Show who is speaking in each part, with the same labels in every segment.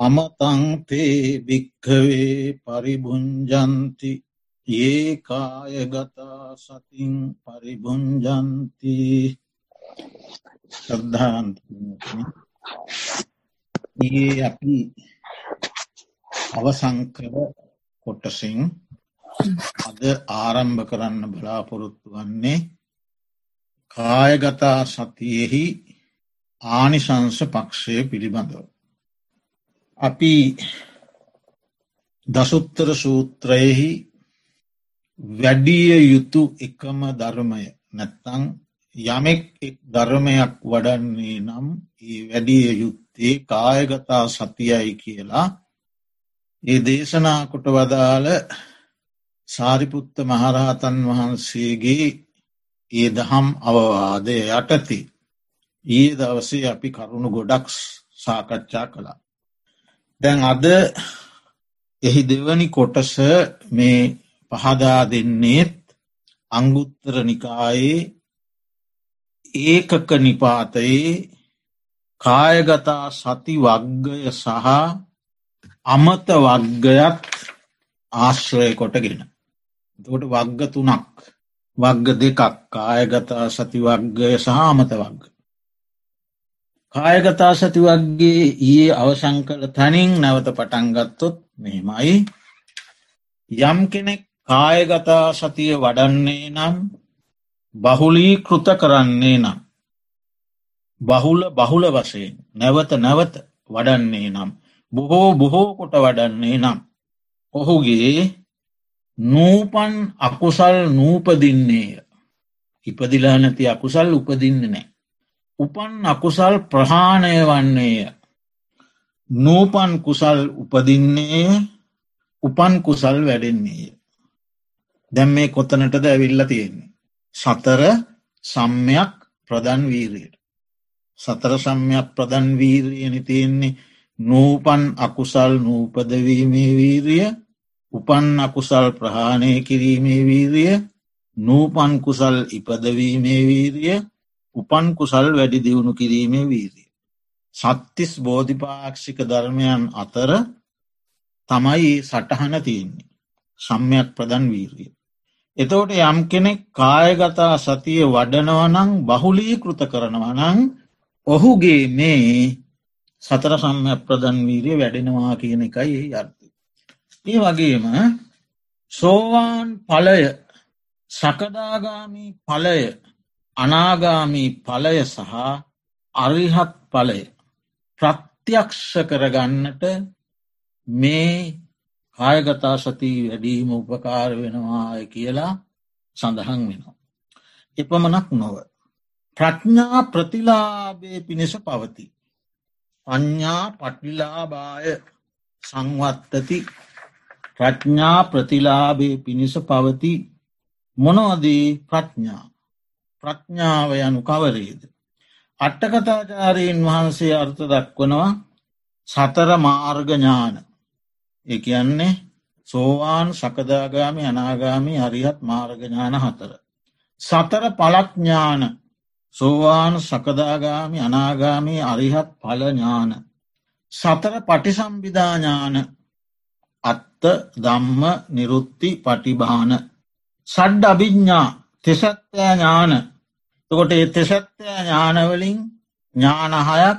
Speaker 1: අමතංතේ භික්කවේ පරිභුංජන්ති ඒ කායගතා සතින් පරිභුංජන්ති ශ්‍රද්ධාන්ත ඒ අපි අවසංකර කොටසින් අද ආරම්භ කරන්න බලාපොරොත්තු වන්නේ කායගතා සතියෙහි ආනිශංස පක්ෂය පිළිබඳව. අපි දසුත්තර සූත්‍රයෙහි වැඩිය යුතු එකම ධර්මය නැත්තං යමෙක් එක් ධර්මයක් වඩන්නේ නම් ඒ වැඩිය යුත්තේ කායගතා සතියයි කියලා ඒ දේශනා කොට වදාළ සාරිපුත්ත මහරහතන් වහන්සේගේ ඒ දහම් අවවාදය යටති ඒ දවසේ අපි කරුණු ගොඩක් සාකච්ඡා කළා. දැන් අද එහි දෙවනි කොටස මේ පහදා දෙන්නේත් අංගුත්තර නිකායේ ඒකක නිපාතයේ කායගතා සති වග්ගය සහ අමත වග්ගයත් ආශ්‍රය කොටගෙන. තකොට වග්ග තුනක් වග්ග දෙකක් කායගතා සති වග්ගය සහ අමත වග්ග. කායගතා සති වක්ගේ ඒ අවසං කළ තනින් නැවත පටන්ගත්තොත් මෙමයි යම් කෙනෙක් කායගතා සතිය වඩන්නේ නම් බහුලී කෘත කරන්නේ නම් බහුල බහුල වශයෙන් නැවත නැවත වඩන්නේ නම් බොහෝ බොහෝ කොට වඩන්නේ නම් ඔහුගේ නූපන් අකුසල් නූපදින්නේය. ඉපදිලා නැති අකුසල් උපදින්න නෑ උපන් අකුසල් ප්‍රහාණය වන්නේය නූපන් කුසල් උපදින්නේ උපන් කුසල් වැඩෙන්නේය දැම් මේ කොත්තනටද ඇවිල්ල තියෙන්නේ. සතර සම්මයක් ප්‍රධන් වීරයට. සතර සම්යක් ප්‍රධන් වීරියනි තියෙන්නේ නූපන් අකුසල් නූපදවීමේ වීරිය උපන් අකුසල් ප්‍රහාණය කිරීමේ වීරිය නූපන් කුසල් ඉපදවීමේ වීරිය උපන් කුසල් වැඩි දියුණු කිරීමේ වීරිය. සත්තිස් බෝධිපාක්ෂික ධර්මයන් අතර තමයි සටහන තියෙන්නේ. සම්මයක් ප්‍රධන් වීරිය. එතෝට යම් කෙනෙක් කායගතා සතිය වඩනවනං බහුලී කෘත කරනවනං ඔහුගේ මේ සතර සම්ය ප්‍රධන් වීරිය වැඩෙනවා කියන එකයි අර්ථය. ඒ වගේම සෝවාන් පලය සකදාගාමී පලය අනාගාමී පලය සහ අරිහත් පලය ප්‍රත්‍යක්ෂ කරගන්නට මේ කායගතා සති වැඩීම උපකාර වෙනවාය කියලා සඳහන් වෙනවා. එපමනක් නොව. ප්‍රඥා ප්‍රතිලාබේ පිණිස පවති. පඥ්ඥා පටිලාබාය සංවත්තති ප්‍රඥා ප්‍රතිලාබේ පිණිස පවති මොනවදී ප්‍රඥා ප්‍රඥාව යනු කවරේද. අට්ටකතාචාරයෙන් වහන්සේ අර්ථ දක්වනවා සතර මාර්ගඥාන ඒ කියන්නේ සෝවාන් සකදාගාමි අනාගාමි අරිහත් මාර්ගඥාන හතර. සතර පලක්ඥාන සෝවාන් සකදාගාමි අනාගාමී අරිහත් පලඥාන. සතර පටිසම්බිධාඥාන අත්ත දම්ම නිරුත්ති පටිභාන. සඩ්ඩ අභිඤ්ඥා තෙසත්තෑ ඥාන තකොට ඒ තෙසත්තෑ ඥානවලින් ඥානහයක්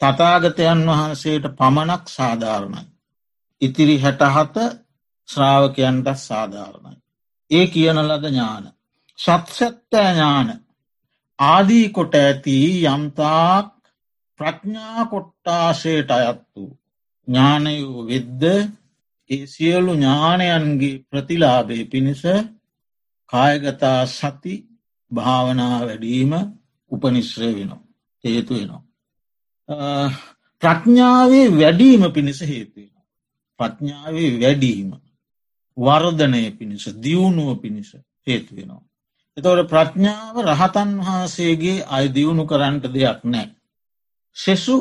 Speaker 1: තතාගතයන් වහන්සේට පමණක් සාධාරණයි. ඉතිරි හැටහත ශ්‍රාවකයන්ට සාධාරණයි. ඒ කියන ලද ඥාන. සත්සත්තෑ ඥාන ආදී කොට ඇති යම්තාක් ප්‍රඥා කොට්ටාශයට අයත් වූ ඥානයූ විද්ද ඒ සියලු ඥානයන්ගේ ප්‍රතිලාබය පිණිස කායගතා සති භාවනා වැඩීම උපනිශ්‍රය වෙනවා. හේතු වෙනවා. ප්‍රඥාවේ වැඩීම පිණිස හේතුවෙන. ප්‍රඥාවේ වැඩීම වර්ධනය පිණිස දියුණුව පිණිස හේතු වෙනවා. එතවට ප්‍රඥාව රහතන් වහන්සේගේ අය දියුණු කරන්නට දෙයක් නෑ. සෙසු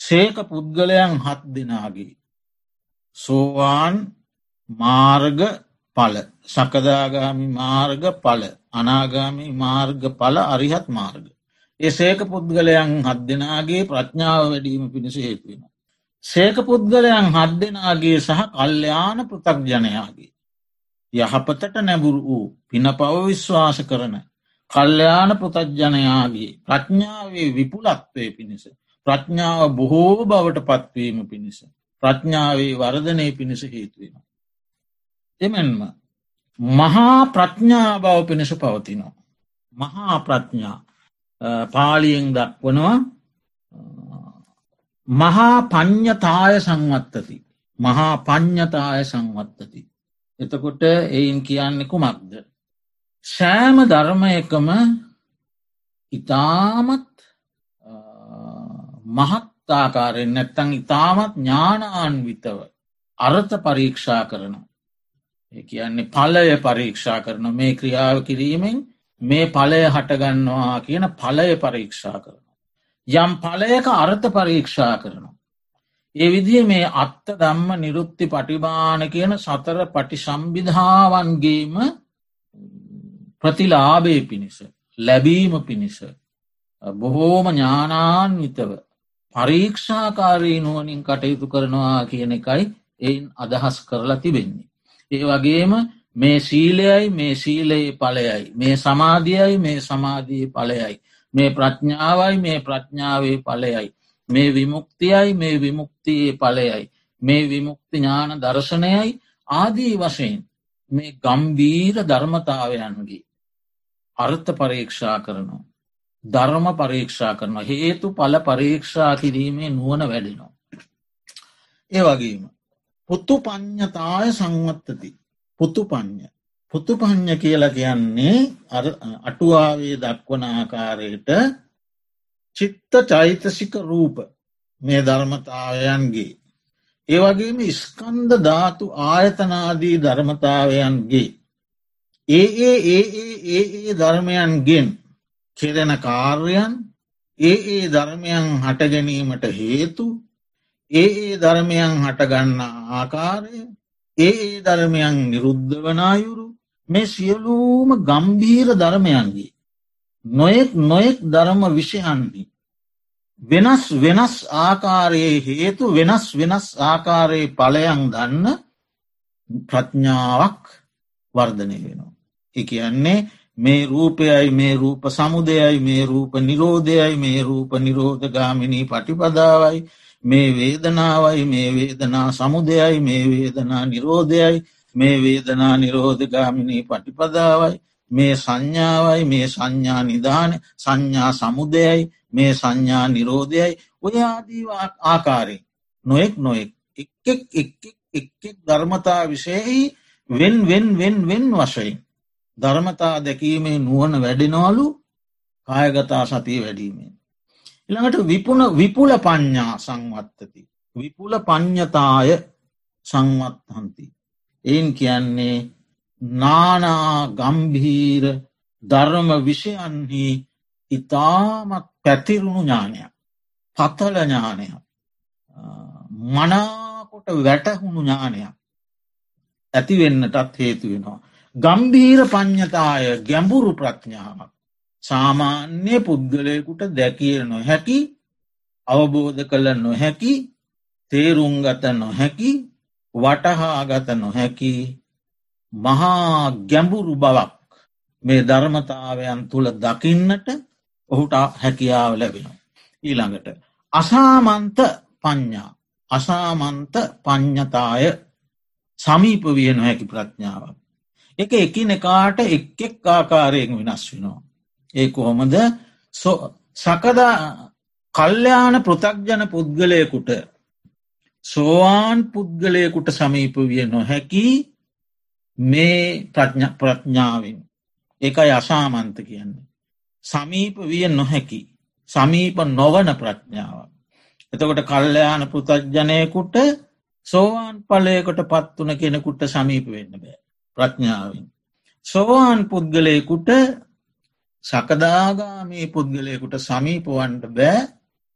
Speaker 1: සේක පුද්ගලයන් හත් දෙනාගේ. සෝවාන් මාර්ග පල සකදාගාමි මාර්ග පල අනාගාමි මාර්ග පල අරිහත් මාර්ග. එසේක පුද්ගලයන් හත් දෙනාගේ ප්‍රඥාව වැඩීම පිණිස හේතුවෙන. සේක පුද්ගලයන් හත් දෙනාගේ සහ කල්්‍යයාන පෘතක් ජනයාගේ. යහපතට නැබුරු වූ පින පව විශ්වාස කරන කල්්‍යයාන පෘතජ්ජනයාගේ ප්‍රඥාවේ විපුලත්වය පිණිස ප්‍රඥාව බොහෝ බවට පත්වීම පිණිස ප්‍රඥාවේ වර්ධනය පිණිස හේතුවෙන. එමෙන්ම මහා ප්‍රඥා බව පිණිස පවතිනවා. මහා ප්‍රඥා පාලියෙන් දක්වනවා මහා පඤ්ඥතාය සංවත්තති. මහා පඤ්ඥතාය සංවත්තති. එතකොට එයින් කියන්නේ කුමක්ද. සෑම ධර්මයකම ඉතාමත් මහත්තාකාරයෙන් නැත්තං ඉතාමත් ඥානාන්විතව අර්ථ පරීක්ෂා කරන. ඒ කියන්නේ පලය පරීක්ෂා කරන මේ ක්‍රියාව කිරීමෙන් මේ පලය හටගන්නවා කියන පලය පරීක්ෂා කරන. යම් පලයක අර්ථ පරීක්ෂා කරනවා. ඒ විදිහ මේ අත්ත දම්ම නිරුත්ති පටිබාන කියන සතර පටි සම්බිධාවන්ගේම ප්‍රතිලාබය පිණිස ලැබීම පිණිස බොහෝම ඥානාන්විතව පරීක්ෂාකාරී නුවනින් කටයුතු කරනවා කියන එකයි එයින් අදහස් කරලා තිබෙන්නේ. ඒ වගේම මේ සීලයයි මේ සීලයේ පලයයි මේ සමාධියයි මේ සමාධී පලයයි මේ ප්‍රඥාවයි මේ ප්‍රඥාවේ පලයයි මේ විමුක්තියයි මේ විමුක්තියේ පලයයි මේ විමුක්ති ඥාන දර්ශනයයි ආදී වශයෙන් මේ ගම්බීර ධර්මතාවයන්ගේ අර්ථ පරීක්ෂා කරනවා. ධර්ම පරීක්ෂා කරන හේතු පල පරීක්ෂා කිරීමේ නුවන වැඩෙනවා. ඒ වගේම පුත්තු පඥ්ඥතාය සංවත්තති. පුතු පඥ්ඥ පුතු පඥ්ඥ කියලා කියන්නේ අටුවාවේ දක්වන ආකාරයට චිත්ත චෛතසික රූප මේ ධර්මතාවයන්ගේ. ඒවගේම ස්කන්ද ධාතු ආයතනාදී ධර්මතාවයන්ගේ. ඒ ඒ ඒ ඒ ඒ ධර්මයන්ගෙන් කෙරෙන කාර්යන් ඒ ඒ ධර්මයන් හටගැනීමට හේතු ඒ ඒ ධර්මයන් හටගන්න ආකාරය ඒ ඒ ධර්මයන් නිරුද්ධ වනායුරු මේ සියලූම ගම්බීර ධර්මයන්ගේ නොයෙක් නොයෙක් ධර්ම විෂයන්දී වෙනස් වෙනස් ආකාරයේ හේතු වෙනස් වෙනස් ආකාරයේ පලයන් දන්න ප්‍රඥාවක් වර්ධනය වෙනවා. එකයන්නේ මේ රූපයයි මේ රූප සමුදයයි මේ රූප නිරෝධයයි මේ රූප නිරෝධගාමිණී පටිපදාවයි මේ වේදනාවයි මේ වේදනා සමුදයයි මේ වේදනා නිරෝධයයි මේ වේදනා නිරෝධගාමිණී පටිපදාවයි මේ සංඥාවයි මේ සංඥා නිධාන සංඥා සමුදයයි මේ සංඥා නිරෝධයයි ඔය ආදී ආකාරය නොෙක් නොෙක් එක්ෙක් එක්ෙක් ධර්මතා විශයෙහි වෙන් වෙන් වෙන් වෙන් වශයෙන් ධර්මතා දැකීමේ නුවන වැඩෙනවලු කායගතා සතිය වැඩීමේ. ඉළඟට විපුන විපුල පඤ්ඥා සංවත්තති. විපුල පඤ්ඥතාය සංවත්හන්ති. එයින් කියන්නේ නානා ගම්භීර ධර්ම විෂයන්හි ඉතාමත් පැතිරුණු ඥානයක් පතල ඥානයක් මනාකොට වැටහුණු ඥානයක් ඇතිවෙන්නටත් හේතු වෙනවා. ගම්බීර පඥ්ඥතාය ගැඹුරු ප්‍රඥාවක්. සාමාන්‍ය පුද්ගලයකුට දැකිය නොහැකි අවබෝධ කළ නොහැකි තේරුම්ගත නොහැකි වටහාගත නොහැකි මහා ගැඹුරු බවක් මේ ධර්මතාවයන් තුළ දකින්නට ඔහුට හැකියාව ලැබෙනවා. ඊළඟට. අසාමන්ත පඤ්ඥා අසාමන්ත පඤ්ඥතාය සමීප විය නොහැකි ප්‍රඥාවක්. එක එකිනෙකාට එක් එක් ආකාරයෙන් වෙනස් වෙනවා. ඒ කොහොමද සකදා කල්්‍යයාන පෘතක්ජන පුද්ගලයකුට සෝවාන් පුද්ගලයකුට සමීප විය නොහැකි මේ ප්‍රඥාවෙන් එකයි අසාමන්ත කියන්නේ. සමීප විය නොහැකි සමීප නොවන ප්‍රඥාවක්. එතකොට කල්්‍යයාන පෘතජ්ජනයකුට සෝවාන් පලයකොට පත්වන කෙනෙකුට සමීප වෙන්න බෑ. ප්‍රඥාවෙන්. සෝවාන් පුද්ගලයකුට සකදාගාමී පුද්ගලයකුට සමීපවන්ට බෑ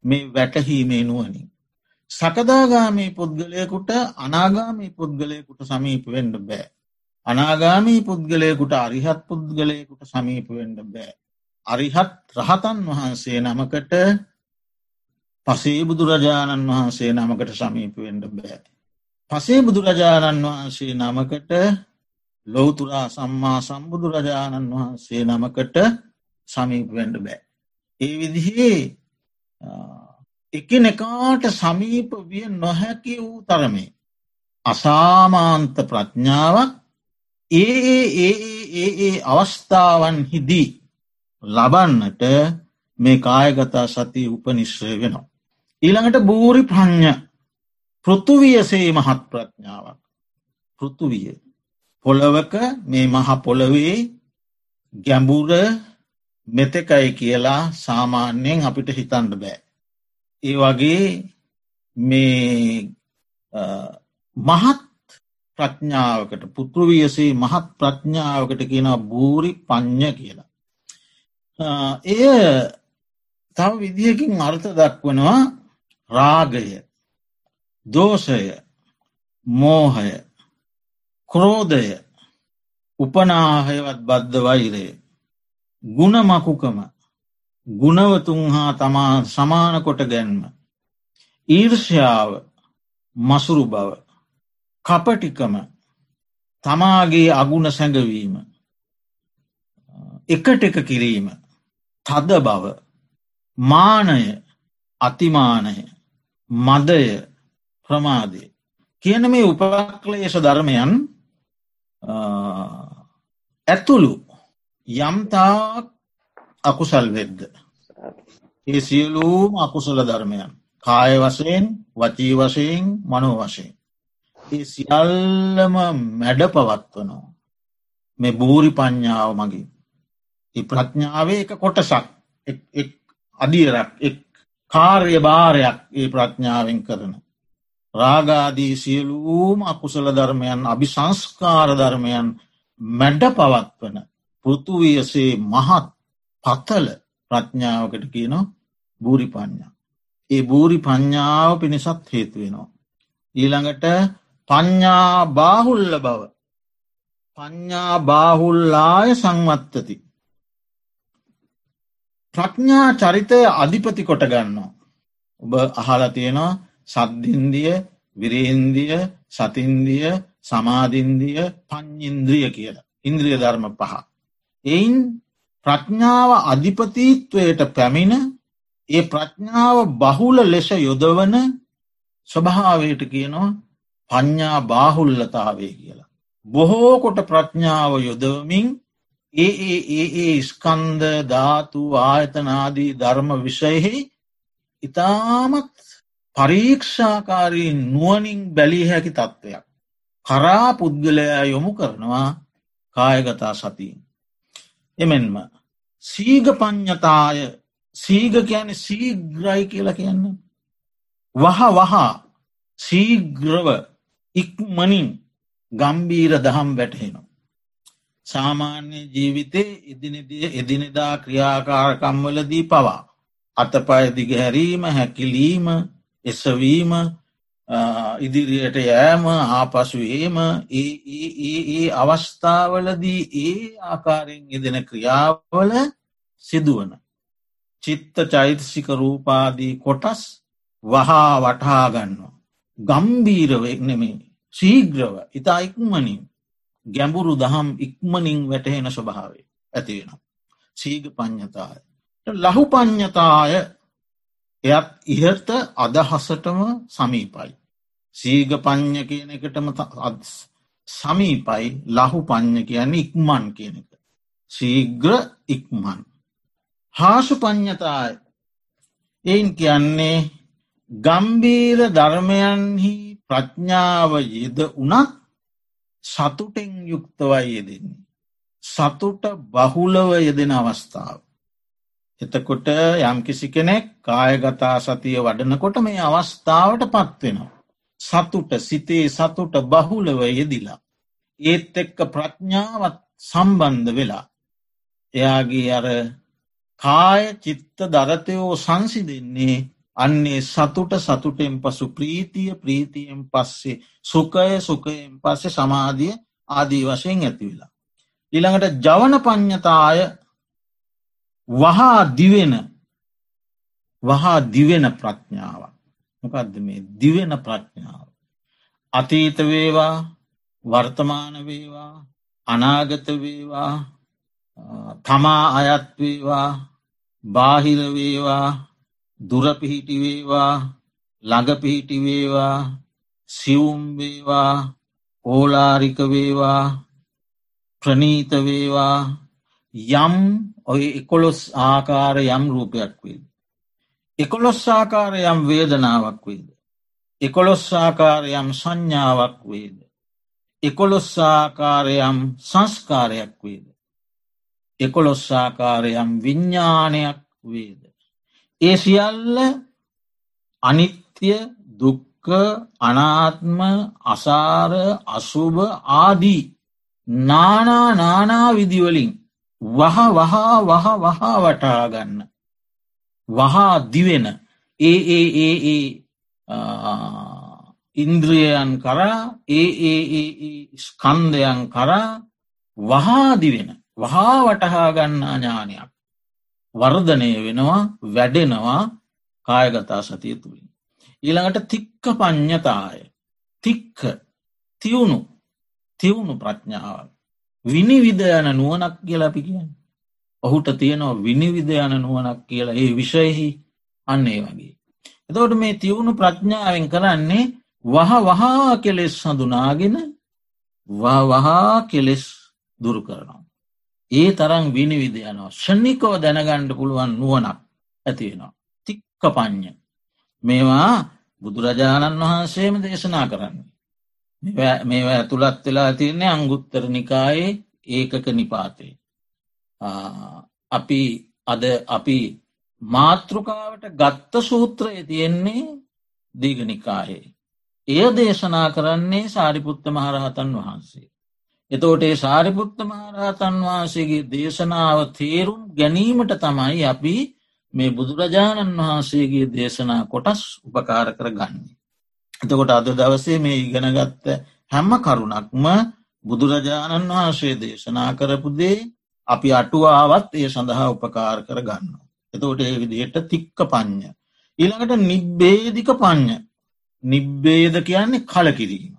Speaker 1: මේ වැටහීමේ නුවනින්. සකදාගාමී පුද්ගලයකුට අනාගාමී පුද්ගලයකුට සමීප වෙන්ඩ බෑ. අනාගාමී පුද්ගලයකුට අරිහත් පුද්ගලයකුට සමීප වෙන්ඩ බෑ. අරිහත් රහතන් වහන්සේ නමකට පසේ බුදුරජාණන් වහන්සේ නමකට සමීපවෙන්ඩ බෑ. පසේ බුදුරජාණන් වහන්සේ නමකට ලෝතුරා සම්මා සම්බුදුරජාණන් වහන්සේ නමකට සමීපවෙන්ඩ බෑ. ඒ විදිහේ එකනෙකාට සමීප විය නොහැකි වූ තරමේ. අසාමාන්ත ප්‍රඥාවක් ඒ ඒ ඒ ඒ අවස්ථාවන් හිදී ලබන්නට මේ කායගතා සති උපනිශ්‍රය වෙනවා. ඊළඟට බූරි ප්‍රඥ පෘතුවියසේ මහත් ප්‍රඥාවක්. පෘතුවිය. පොළවක මේ මහ පොළවේ ගැඹුර මෙතකයි කියලා සාමාන්‍යයෙන් අපිට හිතන්ඩ බෑ. ඒ වගේ මේ මහත් ප්‍රඥාවකට පුත්‍රවියසේ මහත් ප්‍රඥාවකට කියන බූරි පඥ්ඥ කියලා. එය තව විදිහකින් අර්ථ දක්වනවා රාගය දෝෂය මෝහය ක්‍රෝධය උපනාහයවත් බද්ධ වෛරය ගුණමකුකම ගුණවතුන් හා තමා සමාන කොට ගැන්ම ඊර්ෂ්‍යාව මසුරු බව කපටිකම තමාගේ අගුණ සැඟවීම එකට එක කිරීම තද බව මානය අතිමානය මදය ප්‍රමාදය කියන මේ උපක්ලේශ ධර්මයන් ඇතුළු යම්තාක් අකුසල් වෙද්ද. ඒ සියලූම අකුසල ධර්මයන් කාය වශයෙන් වචී වශයෙන් මනෝ වශයෙන්. ඒ සියල්ලම මැඩ පවත්වනවා. මේ බූරි පඥ්ඥාව මගින්. ඒ ප්‍රඥාවේ එක කොටසක් අදියරක් එක් කාර්ය භාරයක් ඒ ප්‍රඥාවෙන් කරන. රාගාදී සියලූම අකුසල ධර්මයන් අභි සංස්කාර ධර්මයන් මැඩ පවත්වන පෘතුවියසේ මහත් පත්තල ප්‍රඥාවකට කියනවා බූරි පඥ්ඥා. ඒ බූරි පඥ්ඥාව පිණිසත් හේතුවෙනවා. ඊළඟට පඤ්ඥා බාහුල්ල බව පඤ්ඥා බාහුල්ලාය සංවත්තති. ප්‍රඥා චරිතය අධිපති කොට ගන්නවා. ඔබ අහල තියෙනවා සද්ධින්දිය විරේන්දිය සතින්දිය සමාධින්දිය පං්ඉන්ද්‍රිය කියලා. ඉන්ද්‍රිය ධර්ම පහ. එයින් ප්‍රඥාව අධිපතීත්වයට පැමිණ ඒ ප්‍රඥාව බහුල ලෙස යොදවන ස්වභාවයට කියනවා පඤ්ඥා බාහුල්ලතාවේ කියලා. බොහෝ කොට ප්‍රඥාව යොදවමින් ඒ ඒ ඒ ඒ ස්කන්ද ධාතු ආයතනාදී ධර්ම විෂයෙහි ඉතාමත් පරීක්ෂාකාරී නුවනින් බැලිය හැකි තත්ත්වයක්. කරා පුද්ගලයා යොමු කරනවා කායගතා සතිීන්. එමෙන්ම සීග පඥ්ඥතාය සීග කියන සීග්‍රයි කියලා කියන්න. වහ වහා සීග්‍රව ඉක්මනින් ගම්බීර දහම් වැටහෙනවා. සාමාන්‍ය ජීවිතේ එදිනෙදිය එදිනෙදා ක්‍රියාකාරකම්වලදී පවා. අතපය දිගහැරීම හැකිලීම එසවීම ඉදිරියට යෑම ආපසුවේම ඒ අවස්ථාවලදී ඒ ආකාරයෙන් යෙදෙන ක්‍රියාවල සිදුවන. චිත්ත චෛතසික රූපාදී කොටස් වහා වටහාගන්නවා. ගම්බීරවෙක් නෙමේ සීග්‍රව ඉතා ඉක්මනින් ගැඹුරු දහම් ඉක්මනින් වැටහෙන ස්වභාවේ ඇතිවෙන. සීග පඥ්ඥතාය. ලහු පඥ්ඥතාය එයත් ඉහත අදහසටම සමීපයි. සීග පඥ්ඥ කියන එකටම සමීපයි ලහු පඥ්ඥ කියන්නේ ඉක්මන් කියන එක. සීග්‍ර ඉක්මන්. හාසු පඥ්ඥතාය එයින් කියන්නේ ගම්බීර ධර්මයන්හි ප්‍රඥාව යෙද උනත් සතුටෙන් යුක්තවයි යෙදෙන්නේ. සතුට බහුලව යෙදෙන අවස්ථාව. එතකොට යම්කිසි කෙනෙක් කායගතා සතිය වඩනකොට මේ අවස්ථාවට පත්වෙනවා. සතුට සිතේ සතුට බහුලව යෙදිලා. ඒත් එක්ක ප්‍රඥාවත් සම්බන්ධ වෙලා. එයාගේ අර කාය චිත්ත දරතයෝ සංසි දෙන්නේ අන්නේ සතුට සතුටෙන් පසු ප්‍රීතිය ප්‍රීතියෙන් පස්සේ සුකය සුකයෙන් පස්සේ සමාධිය ආදී වශයෙන් ඇතිවෙලා. ඊළඟට ජවන පඥ්ඥතාය වහා දිවෙන වහා දිවෙන ප්‍රඥාවක් මොකක්ද මේ දිවෙන ප්‍රඥාව. අතීත වේවා වර්තමාන වේවා අනාගත වේවා තමා අයත්වේවා බාහිරවේවා දුරපිහිටිවේවා ළඟපිහිටිවේවා සියුම්වේවා ඕලාරිකවේවා ප්‍රනීතවේවා යම් ඔය එකොළොස් ආකාර යම් රූපයක් වේද. එකොළොස් ආකාර යම් වේදනාවක් වේද. එකොළොස් ආකාර යම් සංඥාවක් වේද. එකොළොස් ආකාරයම් සංස්කාරයක් වේද. එකොළොස් ආකාරයම් විඤ්ඥානයක් වේද. ඒ සියල්ල අනිත්‍ය දුක්ක අනාත්ම අසාර අසුභ ආදී නානා නානා විදිවලින් වහ වහා වහ වහා වටාගන්න. වහා දිවෙන. ඒ ඒ ඒ ඒ ඉන්ද්‍රියයන් කරා ඒ ඒ ස්කන්දයන් කරා වහාදිවෙන වහා වටහා ගන්නා ඥානයක්. වර්ධනය වෙනවා වැඩෙනවා කායගතා සතිය තුළින්. ඊළඟට තික්ක පඥ්ඥතාය තික්ක තිවුණු තිවුණු ප්‍රඥාවල්. විනිවිද යන නුවනක් කියලා අපි කියන්න. ඔහුට තියෙනවා විනිවිද යන නුවනක් කියලා ඒ විෂයහි අන්නේ වගේ. එතවට මේ තිවුණු ප්‍රඥාවෙන් කරන්නේ වහ වහා කෙලෙස් හඳුනාගෙන වහා කෙලෙස් දුරු කරනවා. ඒ තරම් විනිවිද යනවා ෂණිකෝ දැනගණ්ඩ පුළුවන් නුවනක් ඇතිවෙනවා. තික්ක පඥ්ඥ. මේවා බුදුරජාණන් වහන්සේම දේශනා කරන්නේ. මේවා ඇතුළත් වෙලා තියන්නේ අංගුත්තර නිකායේ ඒකක නිපාතේ. අපි අද අපි මාතෘකාවට ගත්ත සූත්‍රය තියෙන්නේ දීගනිකායේ. එය දේශනා කරන්නේ සාරිපුත්ත මහරහතන් වහන්සේ. එතෝට ඒ සාරිපුත්ත මහරහතන් වහන්සේගේ දේශනාව තේරුම් ගැනීමට තමයි අපි මේ බුදුරජාණන් වහන්සේගේ දේශනා කොටස් උපකාර කර ගන්නේ. එතකොට අද දවසේ මේ ඉගෙනගත්ත හැම්ම කරුණක්ම බුදුරජාණන් වහන්සේ දේශනා කරපුදේ අපි අටුවාවත් ඒ සඳහා උපකාර කර ගන්න. එතකොට ඒ විදියට තික්ක පඤ්ඥ. ඊළඟට නිබ්බේදික පඤ්ඥ නිබ්බේද කියන්නේ කලකිරීම.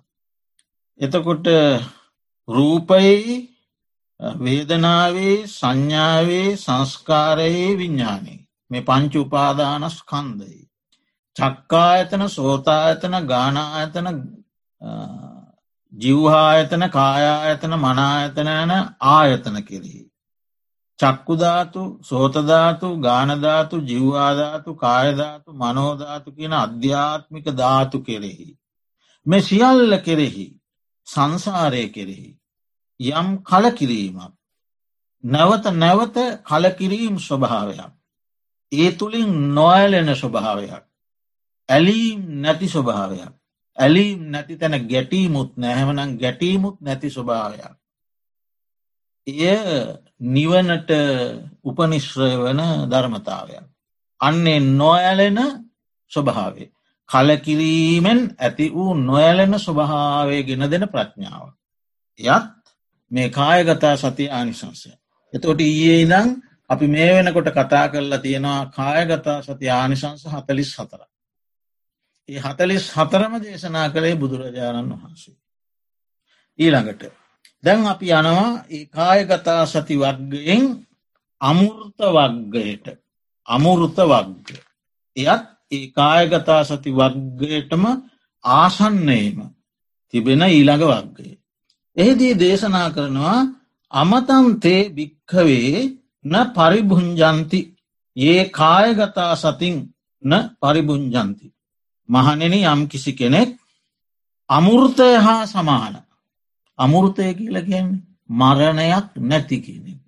Speaker 1: එතකොට රූපයේ වේදනාවේ සංඥාවේ සංස්කාරයේ විඤ්ඥානයේ මේ පංච උපාදානස් කන්දයි. චක්කායතන සෝතායතන ගානායතන ජිව්හායතන කායායතන මනායතන යන ආයතන කෙරෙහි. චක්කුධාතු සෝතධාතු ගානධාතු ජිව්වාධාතු කායධාතු මනෝධාතු කියන අධ්‍යාත්මික ධාතු කෙරෙහි. මෙ සියල්ල කෙරෙහි සංසාරය කෙරෙහි. යම් කලකිරීමක්. නැවත නැවත කලකිරීම් ස්වභාවයක්. ඒ තුළින් නොයලෙන ස්වභාවයක්. ඇලීම් නැති ස්වභාවයක්. ඇලීම් නැති තැන ගැටීමුත් නැහැමනම් ගැටීමුත් නැති ස්වභාවයක්. එය නිවනට උපනිශ්‍රය වන ධර්මතාවයක්. අන්නේ නොඇලෙන ස්වභාවේ. කලකිරීමෙන් ඇති වූ නොඇලෙන ස්වභාවය ගෙන දෙන ප්‍රඥාව. යත් මේ කායගතා සතිය ආනිසංසය. එතොට ඊයේ ඉදං අපි මේ වෙනකොට කතා කරලා තියෙනවා කායගතා සති ආනිසංස හතලිස් හතර. ඒ හතලිස් හතරම දේශනා කළේ බුදුරජාණන් වහන්සේ. ඊළඟට දැන් අපි යනවා ඒ කායගතා සති වර්ගයෙන් අමුෘත වර්ගයට අමුෘත වර්ග. එයත් ඒ කායගතා සති වර්ගයටම ආසන්නේම තිබෙන ඊළඟ වර්ගය. එහිදී දේශනා කරනවා අමතන්තේ භික්කවේ න පරිභුංජන්ති ඒ කායගතා සතින් න පරිභුංජන්ති. මහනෙන යම් කිසි කෙනෙක් අමුෘතය හා සමාන අමුෘතය කියල කියන්නේ මරණයක් නැති කියන.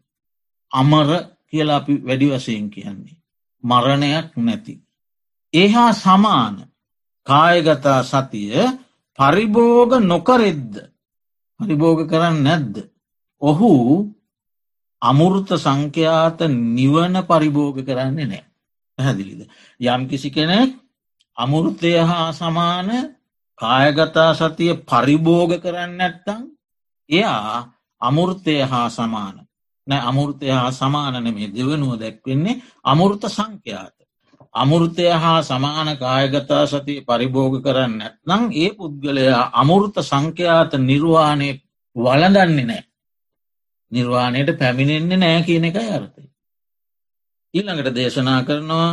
Speaker 1: අමර කියලා අපි වැඩි වසයෙන් කියන්නේ. මරණයක් නැති. ඒහා සමාන කායගතා සතිය පරිභෝග නොකරෙද්ද පරිභෝග කරන්න නැද්ද. ඔහු අමුෘත සංඛ්‍යාත නිවන පරිභෝග කරන්නේ නෑ. පැහැදිලිද. යම් කිසි කෙනෙක් අමුෘතය හා සමාන කායගතා සතිය පරිභෝග කරන්න ඇත්තං එයා අමුෘතය හා සමාන නෑ අමුෘතය හා සමානන මේ දෙවනුව දැක්වෙන්නේ අමුෘත සංඛ්‍යාත. අමුෘතය හා සමාන කායගතා සතිය පරිභෝග කරන්න නැත්නම් ඒ පුද්ගලයා අමුෘත සංඛ්‍යාත නිර්වාණය වලදන්නේ නෑ. නිර්වාණයට පැමිණෙන්නේ නෑ කියන එක අර්ථය. ඊළඟට දේශනා කරනවා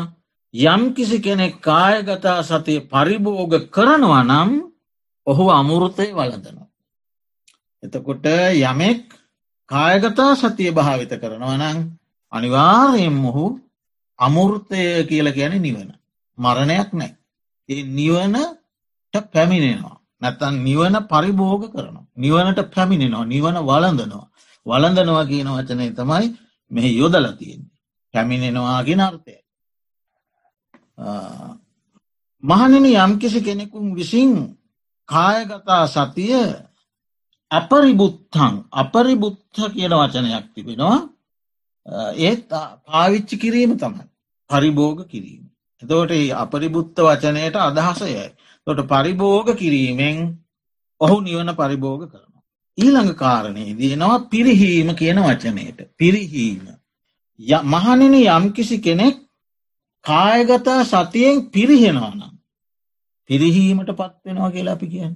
Speaker 1: යම් කිසි කෙනෙක් කායගතා සතිය පරිභෝග කරනවා නම් ඔහු අමුෘතය වලදනවා. එතකොට යමෙක් කායගතා සතිය භාවිත කරනවා නං අනිවාරයෙන් මොහු අමුෘතය කියල ගැන නිවන. මරණයක් නෑ. ඒ නිවනට පැමිණෙනවා. නැතන් නිවන පරිභෝග කරනවා. නිවනට පැමිණෙනවා නිවන වලඳනවා. වලඳනවා කියන වචනය තමයි මෙහි යොදල තියෙන්නේ. පැමිණෙනවාගෙන අර්ථය. මහනිනි යම්කිසි කෙනෙකුන් විසින් කායගතා සතිය අපරිබුත්තං අපරිබුත්ත කියන වචනයක් තිබෙනවා ඒත් පාවිච්චි කිරීම තමයි පරිභෝග කිරීම. එතෝට අපරිබුත්ත වචනයට අදහසයයි. තොට පරිභෝග කිරීමෙන් ඔහු නිවන පරිභෝග කරනවා. ඊළඟ කාරණය දයනවා පිරිහීම කියන වචනයට පිරිහීම. මහනින යම්කිසි කෙනෙක් කායගතා සතියෙන් පිරිහෙනවානම් පිරිහීමට පත්වෙනවා කියලා අපි කියන්න.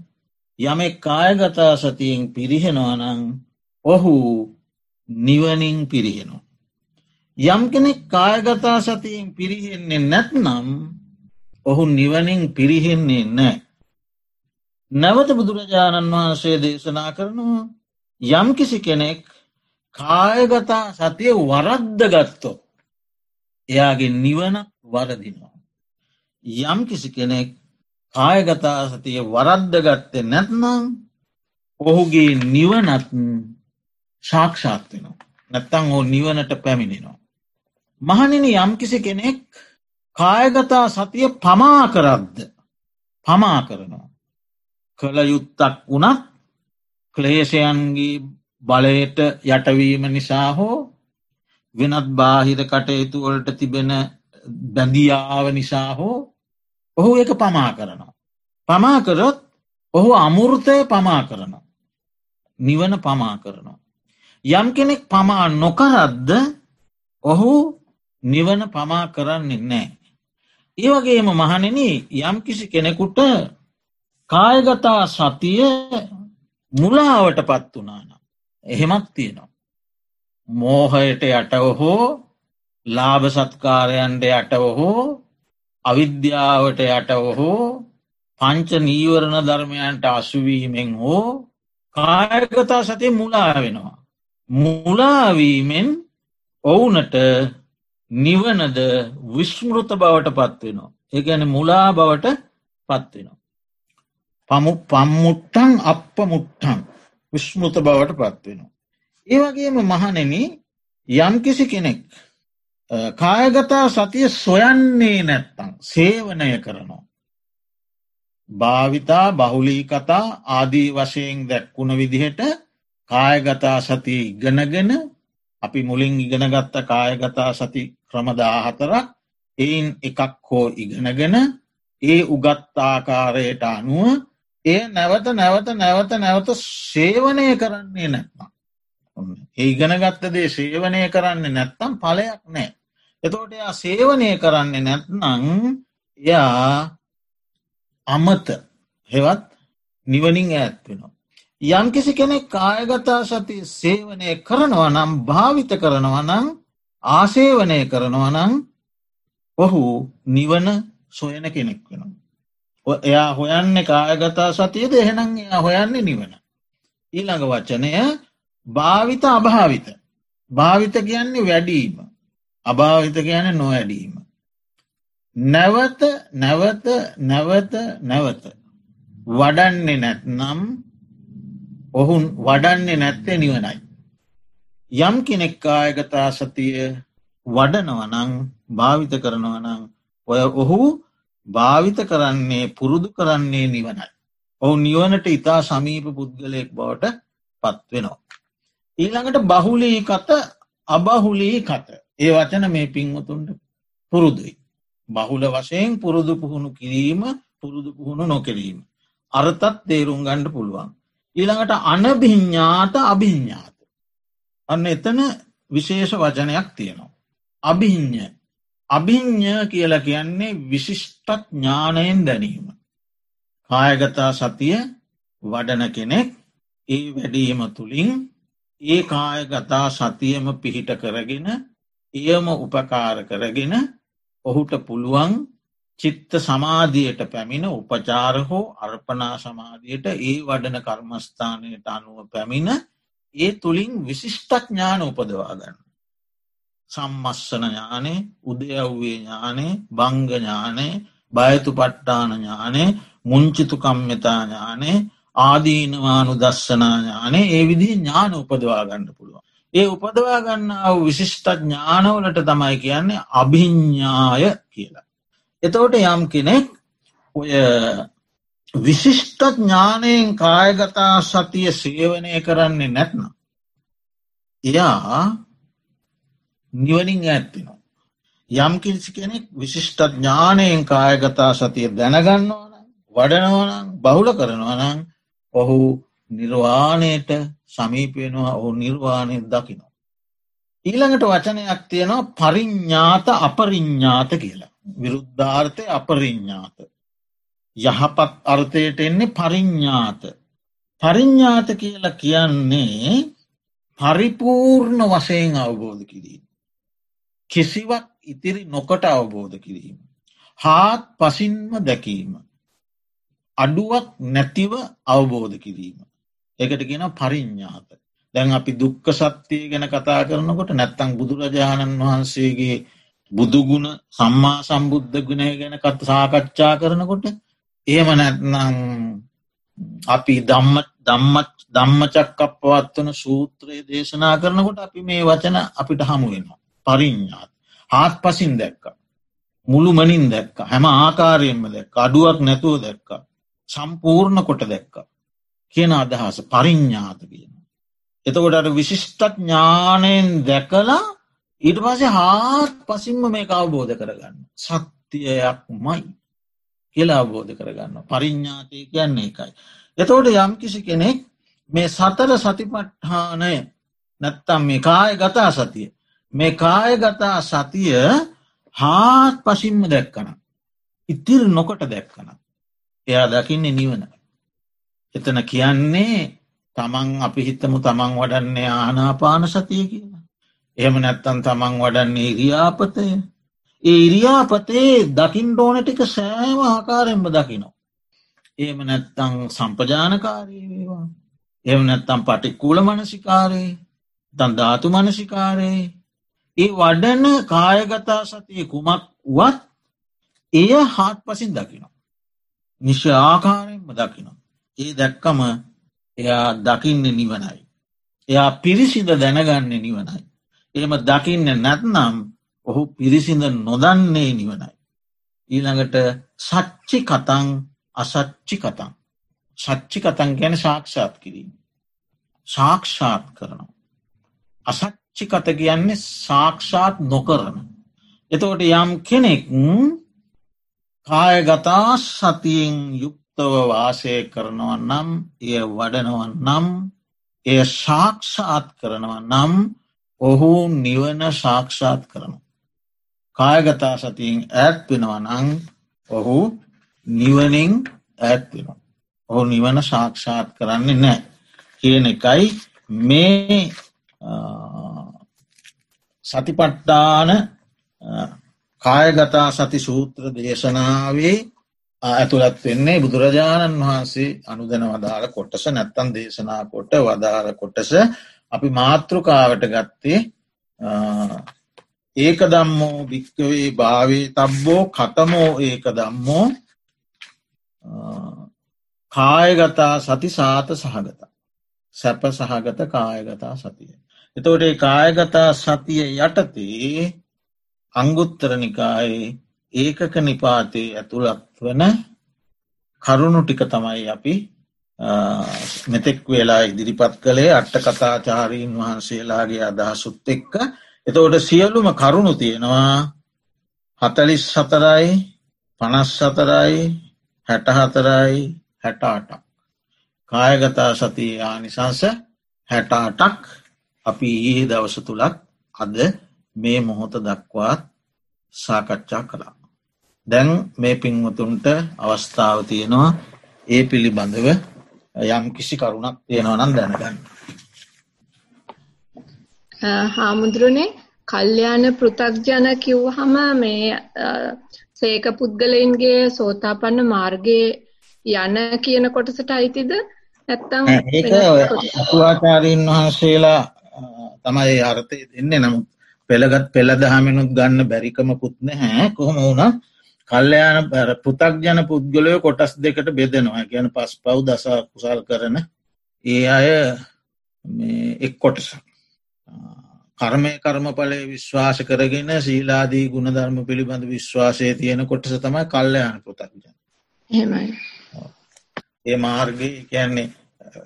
Speaker 1: යමෙක් කායගතා සතියෙන් පිරිහෙනවානං ඔහු නිවනින් පිරිහෙනවා. යම් කෙනෙක් කායගතා සතියෙන් පිරිහෙන්නේ නැත්නම් ඔහු නිවනින් පිරිහෙන්නේ නෑ. නැවත බුදුරජාණන් වහන්සේ දේශනා කරනවා යම් කිසි කෙනෙක් කායගතා සතිය වරද්ද ගත්තෝ එයාගේ නිවන වරදිනවා. යම් කිසි කෙනෙක් කායගතා සතිය වරද්ද ගත්තේ නැත්නම් ඔහුගේ නිවනත් ශාක්ෂාත් වෙනවා. නැත්තං ඕ නිවනට පැමිණෙනවා. මහනින යම්කිසි කෙනෙක් කායගතා සතිය පමා කරද්ද පමා කරනවා. කළ යුත්තක් වුණත් ක්ලේෂයන්ගේ බලයට යටවීම නිසා හෝ වෙනත් බාහිර කටයුතු වලට තිබෙන බැඳියාව නිසා හෝ ඔහු එක පමා කරනවා. පමා කරොත් ඔහු අමුෘතය පමා කරනවා. නිවන පමා කරනවා. යම් කෙනෙක් පමා නොකරද්ද ඔහු නිවන පමා කරන්නේ නෑ. ඒවගේම මහනෙන යම් කිසි කෙනෙකුට කායගතා සතිය මුලාවට පත් වනාන. එහෙමත් තියෙනවා. මෝහයට යටව හෝ ලාභ සත්කාරයන්ට යටව හෝ අවිද්‍යාවට යටව හෝ පංච නීවරණ ධර්මයන්ට අසුවීමෙන් හෝ කායගතා සතිය මුලා වෙනවා. මුලාවීමෙන් ඔවුනට නිවනද විශ්මෘත බවට පත්වෙනවා. ඒගැන මුලා බවට පත්වෙනවා. පමු පම්මුට්ටන් අප මුට්ටන් විශ්මෘත බවට පත්වෙනවා. ඒවගේම මහනෙන යම්කිසි කෙනෙක් කායගතා සතිය සොයන්නේ නැත්තං සේවනය කරනවා. භාවිතා බහුලී කතා ආදී වශයෙන් දැක්වුණ විදිහට කායගතා සති ඉගෙනගෙන අපි මුලින් ඉගෙනගත්ත කායගතා සති ක්‍රමදාහතරක් එයින් එකක් හෝ ඉගෙනගෙන ඒ උගත්තාකාරයට අනුව ඒ නැවත නැවත නැවත නැවත සේවනය කරන්නේ නැත්නම්. ඒ ඉගෙනගත්තදේ සේවනය කරන්නේ නැත්තම් පලයක් නෑ. එතෝට එයා සේවනය කරන්නේ නැත්නං යා අමත හෙවත් නිවනින් ඇත් වෙනවා. යම්කිසි කෙනෙක් කායගතා සති සේවනය කරනවා නම් භාවිත කරනවා නම් ආසේවනය කරනවා නම් ඔහු නිවන සොයන කෙනෙක් වෙනවා. එයා හොයන්නේ කායගතා සතියද එහෙනම් එයා හොයන්නේ නිවන. ඊළඟ වචනය භාවිත අභාවිත. භාවිත කියන්නේ වැඩීම. අභාවිත කියන නොවැඩීම. නැවත නැවත නැවත නැවත වඩන්නේ නැත්නම් ඔහුන් වඩන්නේ නැත්තේ නිවනයි. යම් කෙනෙක් කායගතා සතිය වඩනවනං භාවිත කරනවනං ඔය ඔහු භාවිත කරන්නේ පුරුදු කරන්නේ නිවනයි. ඔහු නිවනට ඉතා සමීප පුද්ගලයෙක් බවට පත්වෙනවා. ඊළඟට බහුලී කත අබහුලී කත ඒ වචන මේ පින්වතුන්ට පුරුදුයි. බහුල වශයෙන් පුරුදු පුහුණු කිරීම පුරුදු පුහුණු නොකිරීම. අර්තත් තේරුම් ගණ්ඩ පුළුවන්. ඊළඟට අනභිඤ්ඥාත අභිඤ්ඥාත. අන්න එතන විශේෂ වචනයක් තියෙනවා. අභිඤ්ඥ අභිං්ඥ කියල කියන්නේ විශිෂ්ටත් ඥානයෙන් දැනීම. කායගතා සතිය වඩන කෙනෙක් ඒ වැඩීම තුළින් ඒ කායගතා සතියම පිහිට කරගෙන එයම උපකාර කරගෙන ඔහුට පුළුවන් චිත්ත සමාධියයට පැමිණ උපචාර හෝ අර්පනා සමාධියට ඒ වඩන කර්මස්ථානයට අනුව පැමිණ ඒ තුළින් විශිෂ්ටඥාන උපදවාගන්න. සම්මස්සන ඥානේ උදයව්වේ ඥානේ බංගඥානේ බයතු පට්ටාන ඥානේ මුංචිතු කම්මතා ඥානේ ආදීනවානු දස්සනා ඥානේ ඒ විදි ඥාන උපදවා ගන්න පුළුවන්. ඒ උපදවා ගන්න විශිෂ්ට ඥානවලට තමයි කියන්නේ අභිඤ්ඥාය කියලා. එතවට යම් කෙනෙක් ඔය විශිෂ්ට ඥානයෙන් කායගතා සතිය සේවනය කරන්නේ නැත්නම්. එයා නිවනින් ඇත්තිනවා. යම් කිසි කෙනෙක් විශිෂ්ට ඥානයෙන් කායගතා සතිය දැනගන්නවන වඩනවනම් බහුල කරනවනං ඔහු නිර්වාණයට සමීපයනවා ඔහු නිර්වාණය දකිනවා. ඊළඟට වචනයක් තියෙනවා පරිඤ්ඥාත අපරිඤ්ඥාත කියලා. විරුද්ධාර්ථය අපරිඤ්ඥාත. යහපත් අර්ථයට එන්නේ පරිඤ්ඥාත. පරිඤ්ඥාත කියලා කියන්නේ පරිපූර්ණ වශයෙන් අවබෝධ කිරීම. කිසිවක් ඉතිරි නොකොට අවබෝධ කිරීම. හාත් පසින්ම දැකීම. අඩුවක් නැතිව අවබෝධ කිරීම. එකට ගෙන පරිඤ්ඥාත. දැන් අපි දුක්ක සත්‍යය ගැන කතා කරනකොට නැත්තං බුදුරජාණන් වහන්සේගේ බුදුගුණ සම්මා සම්බුද්ධ ගුණය ගැන කත් සාකච්ඡා කරනකොට ඒම නැත්නම් අපි දම්ම දම්මත් දම්මචක් අපවත් වන සූත්‍රයේ දේශනා කරනකොට අපි මේ වචන අපිට හමුවෙනවා පරිඤ්ඥාත් හාත් පසින් දැක්ක. මුළු මනින් දැක්ක. හැම ආකාරයෙන්ම දැක් අඩුවක් නැතුව දැක්ක. සම්පූර්ණ කොට දැක්ක. කියන අදහස පරිඤ්ඥාත කියන. එතකොට විශිෂ්ටත් ඥානයෙන් දැකලා ඊට පසේ හාත් පසින්ම මේ අවබෝධ කරගන්න. සත්‍යයක් මයි කියලා අවබෝධ කරගන්න. පරිඤ්ඥාතය කියන්නේ එකයි. එතෝට යම් කිසි කෙනෙක් මේ සතර සතිපට්හානය නැත්තම් මේ කාය ගතා සතිය. මේ කාය ගතා සතිය හාත් පසින්ම දැක්කන. ඉතිර නොකොට දැක්කන. එයා දකින්නේ නිවන. එතන කියන්නේ තමන් අපි හිතමු තමන් වඩන්නේ ආනාපාන සතිය කියලා. එහෙම නැත්තන් තමන් වඩන්නේ ඉරියාපතය. ඒ ඉරියාපතේ දකිින් ඩෝන ටික සෑම ආකාරෙන්ම දකිනවා. ඒම නැත්තං සම්පජානකාරී වේවා. එම නැත්තම් පටික්කූල මනසිකාරේ තන් ධාතු මනසිකාරේ ඒ වඩන කායගතා සතිය කුමක් වුවත් එය හාත් පසින් දකිනවා. නිශ්‍ය ආකාරයෙන්ම දකිනවා. ඒ දැක්කම එයා දකින්න නිවනයි. එයා පිරිසිද දැනගන්න නිවනයි. එහෙම දකින්න නැත්නම් ඔහු පිරිසිඳ නොදන්නේ නිවනයි. ඊළඟට සච්චි කතං අසච්චි කතං. සච්චි කතන් ගැන සාක්ෂාත් කිරීම. සාක්ෂාත් කරනවා. අසච්චි කත කියන්නේ සාක්ෂාත් නොකරන. එතවට යම් කෙනෙක් කායගතා සතියෙන් යුක්තව වාසය කරනව නම් එය වඩනවන් නම් එය ශාක්ෂාත් කරනව නම් ඔහු නිවන සාක්ෂාත් කරනු. කායගතා සතියෙන් ඇත් වෙනවා නං ඔහු නිවනින් ඇත් වෙනවා. ඔහු නිවන සාක්ෂාත් කරන්නේ නෑ. කියන එකයි මේ සතිපට්ටාන කායගතා සති සූත්‍ර දේශනාවේ ඇතුළත් වෙන්නේ බුදුරජාණන් වහන්සේ අනුදන වදාළ කොටස නැත්තන් දේශනා කොට වදාළ කොටස අපි මාතෘකාවට ගත්තේ ඒක දම්මෝ භික්කවේ භාවේ තබ්බෝ කතමෝ ඒක දම්මෝ කායගතා සති සාත සහගත සැප සහගත කායගතා සතිය. එතෝට කායගතා සතිය යටතේ අංගුත්තරනිකායේ ඒකක නිපාතේ ඇතුළත් වන කරුණු ටික තමයි අපි මෙතෙක් වෙලා ඉදිරිපත් කළේ අට්ට කතාචාරීන් වහන්සේලාගේ අදහසුත් එක්ක එතවට සියලුම කරුණු තියෙනවා හතලිස් සතරයි පනස් සතරයි හැටහතරයි හැටාටක් කායගතා සති ආනිසංස හැටාටක් අපි ඒ දවස තුළක් අද මේ මොහොත දක්වාත් සාකච්ඡා කළා. දැන් මේ පින්වතුන්ට අවස්ථාව තියෙනවා. ඒ පිළිබඳව යම් කිසි කරුණක් තියෙනවා නම් දැනගන්න.
Speaker 2: හාමුදුරනේ කල්්‍යයාන පෘතක්ජන කිව්හම මේ සේක පුද්ගලයින්ගේ සෝතාපන්න මාර්ගය යන කියන කොටසට අයිතිද? නැත්තම්
Speaker 1: ඒක අතුවාචාරීන් වහන්සේලා තමයි අර්ථය දෙන්නේ. නමුත් පෙළගත් පෙළදහමිනුත් ගන්න බැරිකමකුත් නැහැ. කොහොම වුණ කල්්‍යයාන පෘතක්ජන පුද්ගලය කොටස් දෙකට බෙදෙනවා. ගැන පස් පව් දසා කුසල් කරන ඒ අය එක් කොටස කර්මය කර්මඵලය විශ්වාස කරගෙන සීලාදී ගුණධර්ම පිළිබඳ විශ්වාසය තියෙන කොටස තමයි කල්ලයන පෘතක්ජන ඒ මාර්ගය කියන්නේ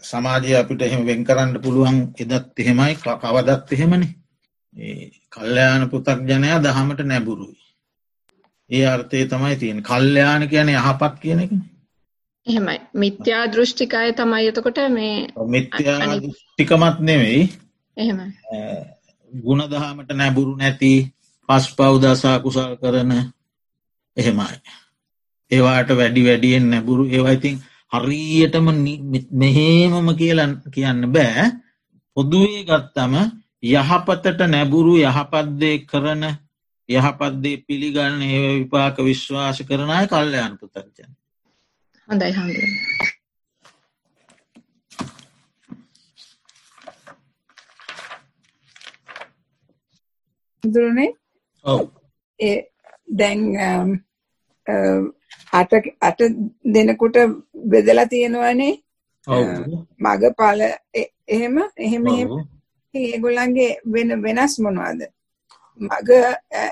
Speaker 1: සමාජය අපිට එහෙම වෙන් කරන්න පුළුවන් එදත් එහෙමයි කවදත් එහෙමනි. කල්්‍යයාන පෘතක්ජනයා දහමට නැබුරුයි ඒ අර්ථය තමයි තියෙන කල්්‍යයාන කියන යහපත් කියන එක
Speaker 2: එහෙමයි. මිත්‍යා දෘෂ්ටිකාය තමයි එතකොට මේ
Speaker 1: මිත්‍යා ටිකමත් නෙවෙයි.
Speaker 2: එහෙම
Speaker 1: ගුණදහමට නැබුරු නැති පස් පව්දසා කුසල් කරන එහෙමයි. ඒවාට වැඩි වැඩියෙන් නැබුරු ඒවයිතින් හරියටම මෙහේමම කියලන් කියන්න බෑ. පොදුවේ ගත්තම යහපතට නැබුරු යහපත්දේ කරන යහපත්දේ පිළිගන්න ඒ විපාක විශ්වාස කරනය කල්ලයන් පුතර්ජන
Speaker 2: හොඳයි හඳ
Speaker 3: දුරනේ ඒ දැන් අට අට දෙනකුට බෙදලා තියෙනවනේ. මග පල එහෙම එහෙම. ඒගොල්ලන්ගේ වෙන වෙනස් මොනවාද මග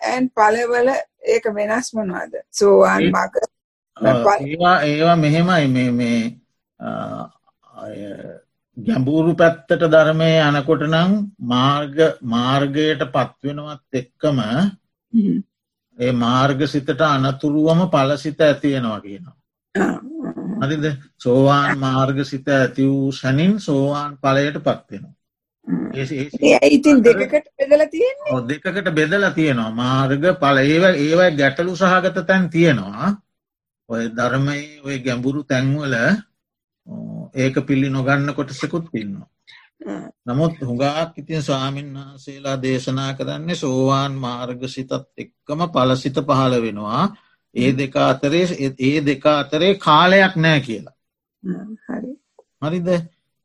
Speaker 3: ඇන් පලවල ඒක වෙනස් මොනවාද? සෝවාන් මග
Speaker 1: ඒවා ඒවා මෙහෙමයි. මේ මේ ගැඹුරු පැත්තට ධර්මය යනකොට නම් මාර්ග මාර්ගයට පත්වෙනවත් එක්කම ඒ මාර්ග සිතට අනතුරුවම පලසිත ඇතියෙනවා කියනවා. හරිද? සෝවාන් මාර්ග සිත ඇති වූ සැනින් සෝවාන් පලයට පත්වෙනවා.
Speaker 3: ඉතින් දෙකට බෙදල තියෙන්නේ?
Speaker 1: දෙකට බෙදලා තියෙනවා. මාර්ග පල ඒව ඒවයි ගැටලු සහගත තැන් තියෙනවා. ඔය ධර්මයි ඔය ගැඹුරු තැන්වල ඒක පිල්ලි නොගන්න කොටසකුත් ඉන්නවා. නමුත් හුඟාක් ඉතින් ස්වාමීන් වහන්සේලා දේශනා කරන්නේ සෝවාන් මාර්ග සිතත් එක්කම පලසිත පහළ වෙනවා. ඒ දෙක අතරේ ඒ දෙක අතරේ කාලයක් නෑ කියලා. හරිද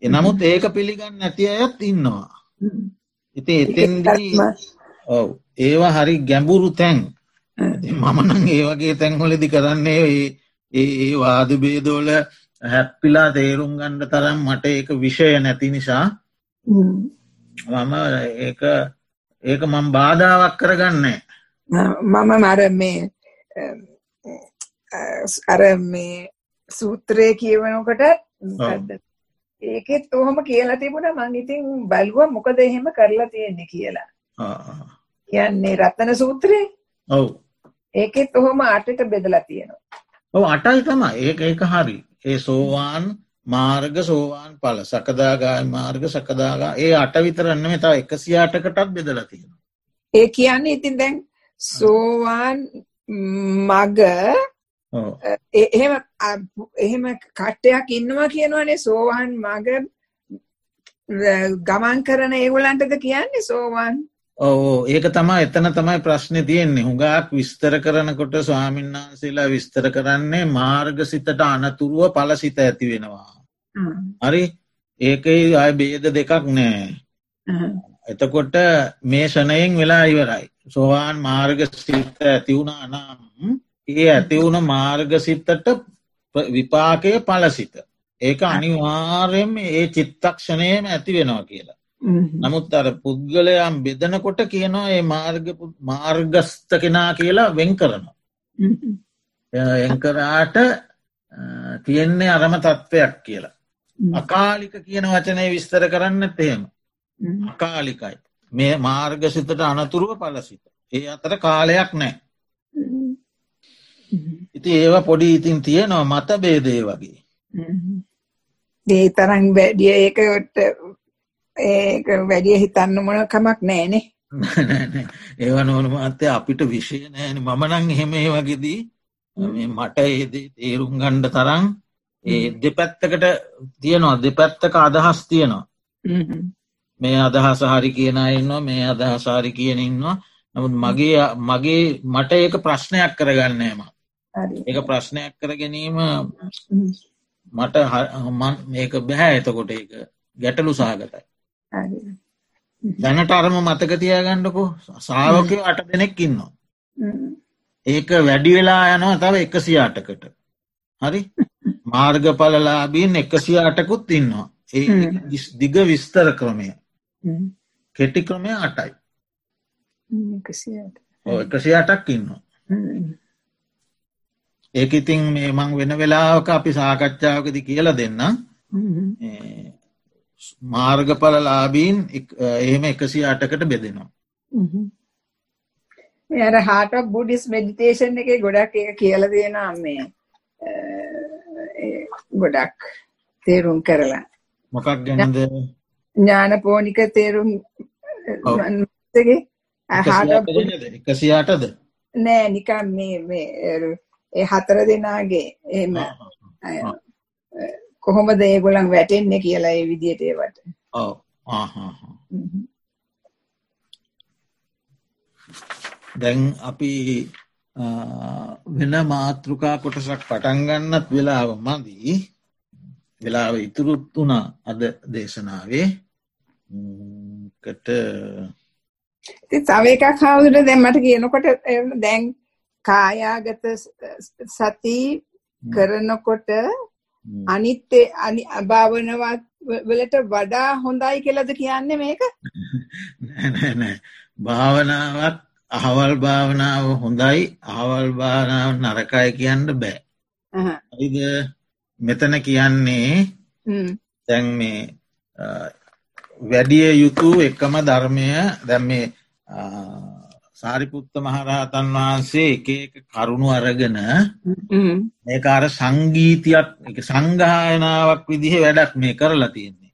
Speaker 1: එනමුත් ඒක පිළිගන්න නැති අයත් ඉන්නවා. ඉති එතෙන්දී ඔව. ඒවා හරි ගැඹුරු තැන්. මමනං ඒ වගේ තැන්හොලදි කරන්නේ ඒ වාද බේදෝල හැප්පිලා තේරුම් ගණ්ඩ තරම් මට ඒක විෂය නැති නිසා මම ඒක ඒක මං බාධාවක් කරගන්නේ
Speaker 3: මම මර මේ අර මේ සූත්‍රය කියවනකොට ඒකෙත් ඔහොම කියලා තිබුණ මං ඉතින් බැලුව මොකද එහෙම කරලා තියෙන්නේ කියලා. කියන්නේ රත්තන සූත්‍රයේ
Speaker 1: ඔව්.
Speaker 3: ඒකෙත් ඔහොම අටට බෙදලා තියෙනවා.
Speaker 1: ඔව අටයි තම ඒක ඒක හරි. ඒ සෝවාන් මාර්ග සෝවාන් පල සකදාගාය මාර්ග සකදාගා ඒ අට විතරන්න මෙතා එකසියාටකටත් බෙදල තියෙන.
Speaker 3: ඒ කියන්නේ ඉතින් දැන් සෝවාන් මග එහෙම එහෙම කට්ටයක් ඉන්නවා කියනවනේ සෝවාන් මග ගමන් කරන ඒගොලන්ටද කියන්නේ සෝවාන්
Speaker 1: ඕ ඒක තමා එතන තමයි ප්‍රශ්නය තියෙන්නේ හුඟක් විස්තර කරනකොට ස්වාමීන් වහන්සේලා විස්තර කරන්නේ මාර්ග සිතට අනතුරුව පලසිත ඇති වෙනවා. හරි ඒකයි අය බේද දෙකක් නෑ. එතකොට මේ ෂණයෙන් වෙලා ඉවරයි. සෝවාන් මාර්ග සිත ඇතිවුණ නම් ඒ ඇතිවුණ මාර්ග සිත්තට විපාකය පලසිත. ඒක අනිවාර්යෙන් ඒ චිත්තක්ෂණයම ඇති වෙනවා කියලා. නමුත් අර පුද්ගලයම් බෙදනකොට කියනවා ඒ මාර්ග මාර්ගස්ත කෙනා කියලා වෙන් කරනවා. එංකරාට තියෙන්නේ අරම තත්ත්වයක් කියලා. අකාලික කියන වචනය විස්තර කරන්න තේම. අකාලිකයි. මේ මාර්ග සිතට අනතුරුව පලසිත. ඒ අතර කාලයක් නෑ. ඉති ඒවා පොඩි ඉතින් තියෙනවා මත බේදේ වගේ.
Speaker 3: ඒ තරන් වැඩිය ඒකට ඒක වැඩිය හිතන්න මොන කමක් නෑනේ.
Speaker 1: ඒව නොන මත්තය අපිට විශෂය නෑන. මමනං එහෙම ඒ වගේදී මට ඒදේ තේරුම් ගණ්ඩ තරම් ඒ දෙපැත්තකට තියනවා. දෙපැත්තක අදහස් තියෙනවා. මේ අදහස හරි කියන ඉන්නවා මේ අදහසාරි කියන ඉන්නවා. නමුත් මගේ මගේ මට ඒක ප්‍රශ්නයක් කරගන්නේම ඒක ප්‍රශ්නයක් කර ගැනීම මට මේක බැහැ එතකොට ඒක ගැටලු සහගතයි දැනට අරම මතක තියාගන්නකෝ සාාවකය අට දෙනෙක් ඉන්නවා ඒක වැඩි වෙලා යනවා තව එකසි අටකට හරි මාර්ගඵලලාබීන් එකසි අටකුත් ඉන්නවා ඒ දිග විස්තර ක්‍රමය කෙටි ක්‍රමය අටයි එකසි අටක් ඉන්නවා ඒක ඉතින් මේ මං වෙන වෙලාවක අපි සාකච්ඡාවකද කියල දෙන්න මාර්ගඵල ලාබීන් එහෙම එකසි අටකට බෙදෙනවා.
Speaker 3: අර හාට බුඩිස් මෙඩිටේෂන් එක ගොඩක් එක කියල දෙනා මේ ගොඩක් තේරුම් කරලා.
Speaker 1: මොකක් ගැනද?
Speaker 3: ඥාන පෝනික තේරුම්
Speaker 1: එකසි අටද?
Speaker 3: නෑ නිකම් මේ මේ ඒ හතර දෙනාගේ එහෙම. කොහොමද ඒගොල්ලන් වැටෙන්නේ කියලා ඒ විදිහට ඒවට.
Speaker 1: ඔව්. දැන් අපි වෙන මාතෘකා කොටසක් පටන් ගන්නත් වෙලාව මදී. වෙලාව ඉතුරුත් වුණා අද දේශනාවේ. කට
Speaker 3: තව එකක් හවුදුර දැන් මට කියනකොට දැන් කායාගත සති කරනකොට අනිත් අනි භාවනවත් වලට වඩා හොඳයි කියලද කියන්නේ මේක?
Speaker 1: නෑ භාවනාවත් අහවල් භාවනාව හොඳයි අහවල් භාවනාව නරකයි කියන්න බෑ. ඇයිද මෙතන කියන්නේ දැන් මේ වැඩිය යුතු එකම ධර්මය දැම් මේ සාරිපුත්ත මහරහතන් වහන්සේ එක එක කරුණු අරගෙන මේකාර සංගීතයක් එක සංගායනාවක් විදිහ වැඩක් මේ කරලා තියෙන්නේ.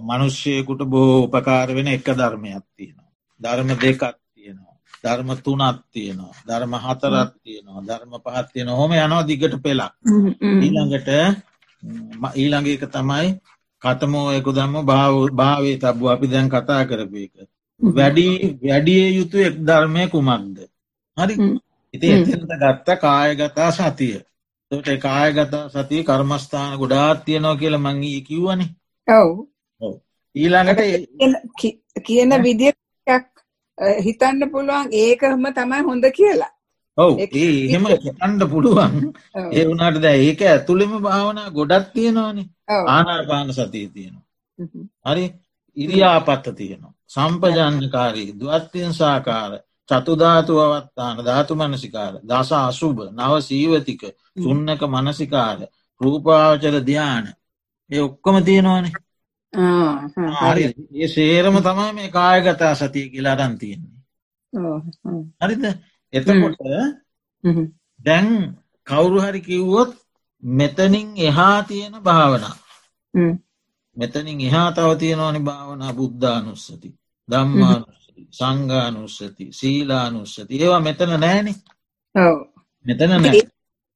Speaker 1: මනුෂ්‍යයකුට බෝ උපකාර වෙන එක ධර්මයක් තියෙනවා. ධර්ම දෙකක් තියෙනවා. ධර්ම තුනත් තියෙනවා. ධර්ම හතරත් තියෙනවා. ධර්ම පහත් තියෙන හොම යනවා දිගට පෙලක් ඊළඟට ඊළඟ එක තමයි කතමෝයකු දම්ම භාව භාවේ තබ්බු. අපි දැන් කතා කරපු එක වැඩි වැඩිය යුතු එක් ධර්මය කුමක්ද? හරි. ඉති එතට ගත්ත කායගතා සතිය. තට කායගතා සතිය කර්මස්ථාන ගොඩාත් තියනවා කියල මංගේ කිව්වනි.
Speaker 3: ඔව්.
Speaker 1: ඊළඟට
Speaker 3: කියන විදියක් හිතන්න පුළුවන් ඒකම තමයි හොඳ කියලා.
Speaker 1: ඔව්. ඒ එහෙම හිතන්ඩ පුළුවන්. ඒ වුණට ද ඒක ඇතුළෙම භාවනා ගොඩක් තියෙනවානේ. ආනාපාන සතිය තියෙනවා. හරි. ඉරියාපත්ත තියෙනවා සම්පජන්නකාරී දුවත්තියෙන් සාකාර චතුධාතු අවත්තාන ධාතු මනසිකාර දස අසුභ නව සීවතික සුන්නක මනසිකාර රූපාවචර ධ්‍යාන. ඒ ඔක්කොම තියෙනවානේ. හරි. ඒ සේරම තමයි මේ කායගතා සතිය කියලා අරන් තියෙන්නේ. හරිද? එතකොට දැන් කවුරු හරි කිව්වොත් මෙතනින් එහා තියෙන භාවනා. මෙතනින් එහා තව තියෙනවානි භාවනා බුද්ධානුස්සති දම්මානුස්සති සංගානුස්සති සීලානුස්සති. ඒවා මෙතන නෑනෙ මෙතන නෑ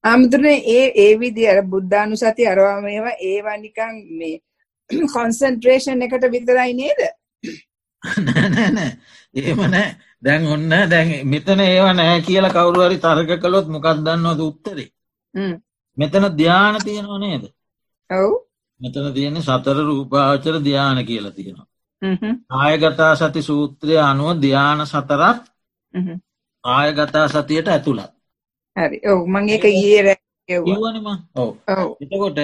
Speaker 3: ආමුදුරන ඒ ඒ විදි අර බුද්ධානු සති අරවා මේවා ඒවා නිකං මේ කොන්සන්ට්‍රේෂන් එකට විතරයි නේද?
Speaker 1: නෑනෑ ඒම නෑ. දැන් ඔන්න දැන් මෙතන ඒවා නෑ කියලා කවුරුහරි තර්ක කළොත් මොකක්දන්නවද උත්තරේ? මෙතන ධ්‍යාන තියෙනවා නේද?
Speaker 3: ඔව්.
Speaker 1: මෙතන තියෙන සතර රූපාවචර ධ්‍යාන කියලා තියෙනවා ආයගතා සති සූත්‍රය අනුව ධ්‍යාන සතරක් ආයගතා සතියට ඇතුළත්.
Speaker 3: හරි. ඔව් මං ඒක ඊයේ
Speaker 1: කිව්වනම ඔව්. එතකොට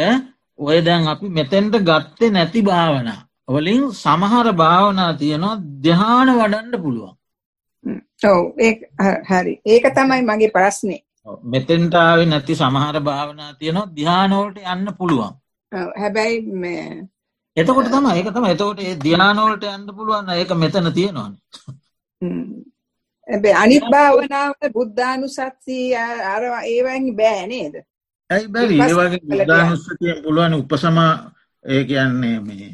Speaker 1: ඔය දැන් අපි මෙතෙන්ට ගත්තේ නැති භාවනා වලින් සමහර භාවනා තියෙනවා ධ්‍යාන වඩන්ඩ පුළුවන්.
Speaker 3: ඔව් ඒ හරි. ඒක තමයි මගේ ප්‍රශ්නේ.
Speaker 1: මෙතෙන්ටාව නැති සමහර භාවනා තියෙනවා ධ්‍යානෝලට යන්න පුළුවන්.
Speaker 3: හැබැයි
Speaker 1: එතකොට තම ඒක තම එතකොට ඒ ධ්‍යානෝලට යන්න පුළුවන් ඒක මෙතන තියෙනවාන.
Speaker 3: ඇබේ අනිත් භාවනාවට බුද්ධානු සත්සී අර ඒවැන් බෑ නේද?
Speaker 1: ඇයි බැරි? ඒවගේ බුද්ධානුස්සතිය පුළුවන් උපසමා ඒ කියන්නේ මේ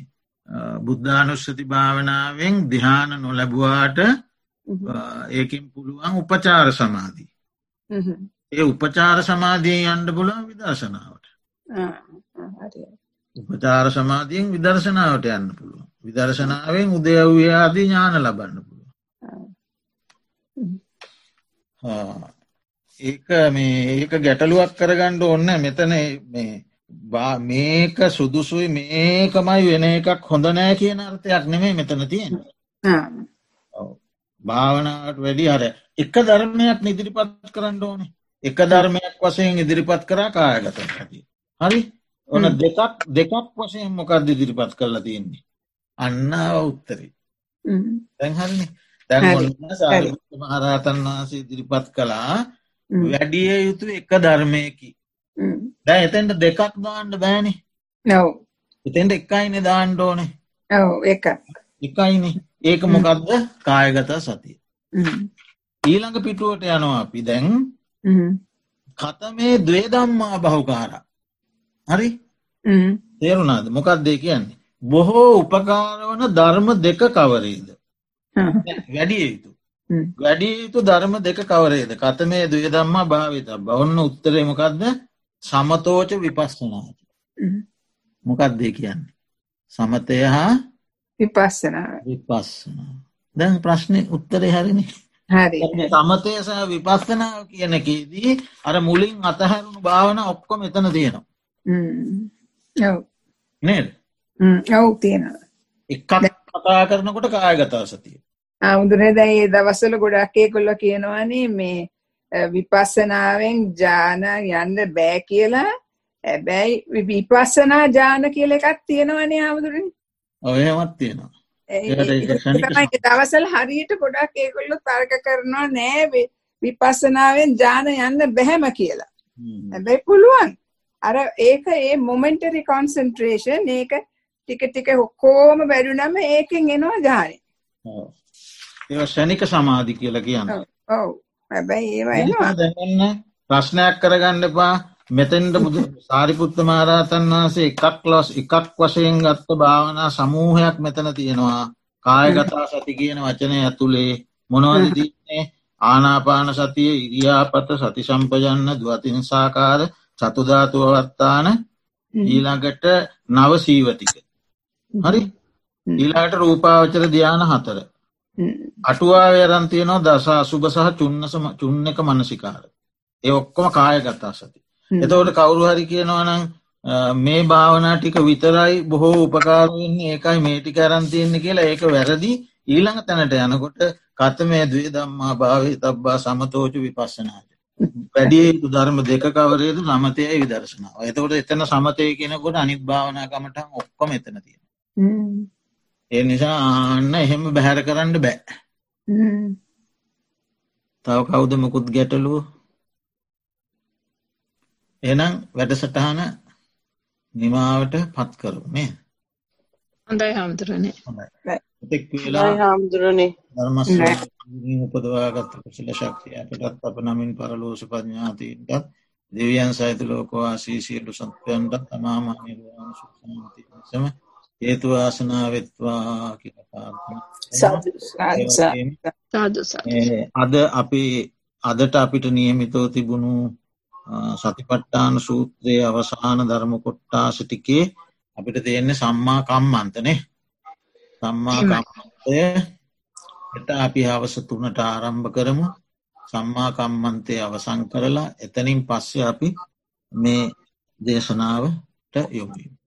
Speaker 1: බුද්ධානුස්සති භාවනාවෙන් දිහාන නොලැබවාට ඒකින් පුළුවන් උපචාර සමාධී ඒ උපචාර සමාධියෙන් අන්ඩ පුලුවන් විදර්ශනාවට උපචාර සමාධියෙන් විදර්ශනාවට යන්න පුළුව විදර්ශනාවෙන් උදයව්‍යාදී ඥාන ලබන්න පුළුව ඒක මේ ඒක ගැටලුවක් කරගණ්ඩ ඔන්න මෙතන මේ මේක සුදුසුයි මේකමයි වෙන එකක් හොඳ නෑ කියන අර්ථයක් නෙමේ මෙතන තියෙන භාවනාවට වැඩි අර එක ධර්මයක් නිදිරිපත් කරන්න ඕනේ. එක ධර්මයක් වසයෙන් ඉදිරිපත් කරා කායගත ඇති හරි ඕන දෙකක් දෙකක් වසයෙන් මොකක්ද ඉදිරිපත් කරලා තියෙන්නේ? අන්න උත්තරේ. දැන්හරි දැන් මහරහතන් වහන්සේ ඉදිරිපත් කළා වැඩිය යුතු එක ධර්මයකි. දැ එතැන්ට දෙකක් දාන්න බෑනි.
Speaker 3: නව
Speaker 1: එතෙන්ට එකයින දාණ්ඩ ඕනේ.
Speaker 3: ඔව එක
Speaker 1: එකයිනේ. ඒක මොකක්ද කායගත සතිය. ඊළඟ පිටුවට යනවා අපි දැන් කත මේ දේ දම්මා බහුකාර හරි? තේරුණාද? මොකක් දේ කියන්නේ? බොහෝ උපකාරවන ධර්ම දෙක කවරේද වැඩිය යුතු. වැඩිය යුතු ධර්ම දෙක කවරේද කත මේ දේ දම්මා භාවිත. බවන්න උත්තරයමකක්ද සමතෝච විපස්සනාට මොකක් දේ කියන්නේ? සමතය හා
Speaker 3: විපස්සනාව
Speaker 1: විපස්සනා. දැන් ප්‍රශ්නය උත්තරය හරිනි.
Speaker 3: හරි.
Speaker 1: සමතය සහ විපස්සනාව කියනකේදී අර මුලින් අතහැරුණු භාවන ඔක්කොම එතන තියෙනවා
Speaker 3: ඔව්.
Speaker 1: නේද?
Speaker 3: ඔව් තියෙනවා.
Speaker 1: එකක් කතා කරනකොට කායගතා සතිය
Speaker 3: ආමුදුනේ දැන් ඒ දවස්වල ගොඩක් ඒගොල්ලෝ කියනවානේ මේ විපස්සනාවෙන් ජාන යන්න බෑ කියලා. හැබැයි විපස්සනා ජාන කියලා එකක් තියෙනවනේ ආමුදුනේ
Speaker 1: ඔයමත් තියෙනවා.
Speaker 3: දවසල් හරියට ගොඩක් ඒගොල්ලෝ තර්ක කරනවා නෑ විපස්සනාවෙන් ජාන යන්න බැහැම කියලා. හැබැයි පුළුවන් අර ඒක ඒ මොමෙන්ටරි කොන්සන්ට්‍රේෂන් ඒක ටික ටික ඔක්කෝම වැඩුනම ඒකෙන් එනවා ජානය
Speaker 1: ඒ ෂණික සමාධි කියලා කියන්න.
Speaker 3: ඔව්. හැබැයි ඒවා එනවා.
Speaker 1: දැනන්න ප්‍රශ්නයක් කරගන්න එපා. මෙතෙන්ට බුදු සාරිපුත්ත මහරහතන් වහන්සේ එකක් ලොස් එකක් වශයෙන් ගත්ත භාවනා සමූහයක් මෙතන තියෙනවා. කායගතා සති කියන වචනය ඇතුළේ මොනවද තින්නේ ආනාපාන සතිය ඉරියාපත සති සම්පජන්න දුවතිනිසාකාර චතුධාතුවවත්තාන ඊළඟට නවසීවතික හරි? ඊලාට රූපාවචර ධ්‍යාන හතර. අටුවාවේරන් තියනවා දස අසුභ සහ චුන්නසම චුන්න එක මනසිකාර. ඒ ඔක්කොම කායගතා සති. එතවට කවුරු හරි කියනවනම් මේ භාවනා ටික විතරයි බොහෝ උපකාරවෙන්නේ ඒකයි මේටි කරන්තියන්නේ කියලා ඒක වැරදි. ඊළඟ තැනට යනකොට කත මේ දේ දම්මා භාවය තබ්බා සමතෝචු විපස්සනාට වැඩිය යුතු ධර්ම දෙක කවරේද සමතයයි විදර්ශනාව. එතකොට එතන සමතය කියනකොට අනිත් භාවනාකමට ඔක්කොම එතන තියෙන ඒ නිසා ආන්න එහෙම බැහැර කරන්න බෑ. තව කවුද මොකුත් ගැටලුව? එනම් වැඩසටහන නිමාවට පත් කරුනේ
Speaker 2: හොඳයි හාමුදුරනේ
Speaker 1: එතෙක් වෙලා
Speaker 4: හාමුදුරනේ.
Speaker 1: ධර්මස් උපදවාගත්ත කුසල ශක්තිය අපටත් අප නමින් පරලෝස පඥාතීන්ටත් දෙවියන් සහිත ලෝකවාසී සියලු සත්වයන්ට තමාම නිර්වාණ සුසාන්තිසම හේතු ආසනා වෙත්වා කියල අද අපි අදට අපිට නියමිතෝ තිබුණු සතිපට්ටාන සූත්‍රයේ අවසාන ධර්ම කොට්ටා සිටිකේ අපිට තියෙන්නේ සම්මා කම්මන්තනේ සම්මා කම්මන්තය එට අපි හවස තුනට ආරම්භ කරමු. සම්මා කම්මන්තය අවසං කරලා එතනින් පස්සේ අපි මේ දේශනාවට යොමීම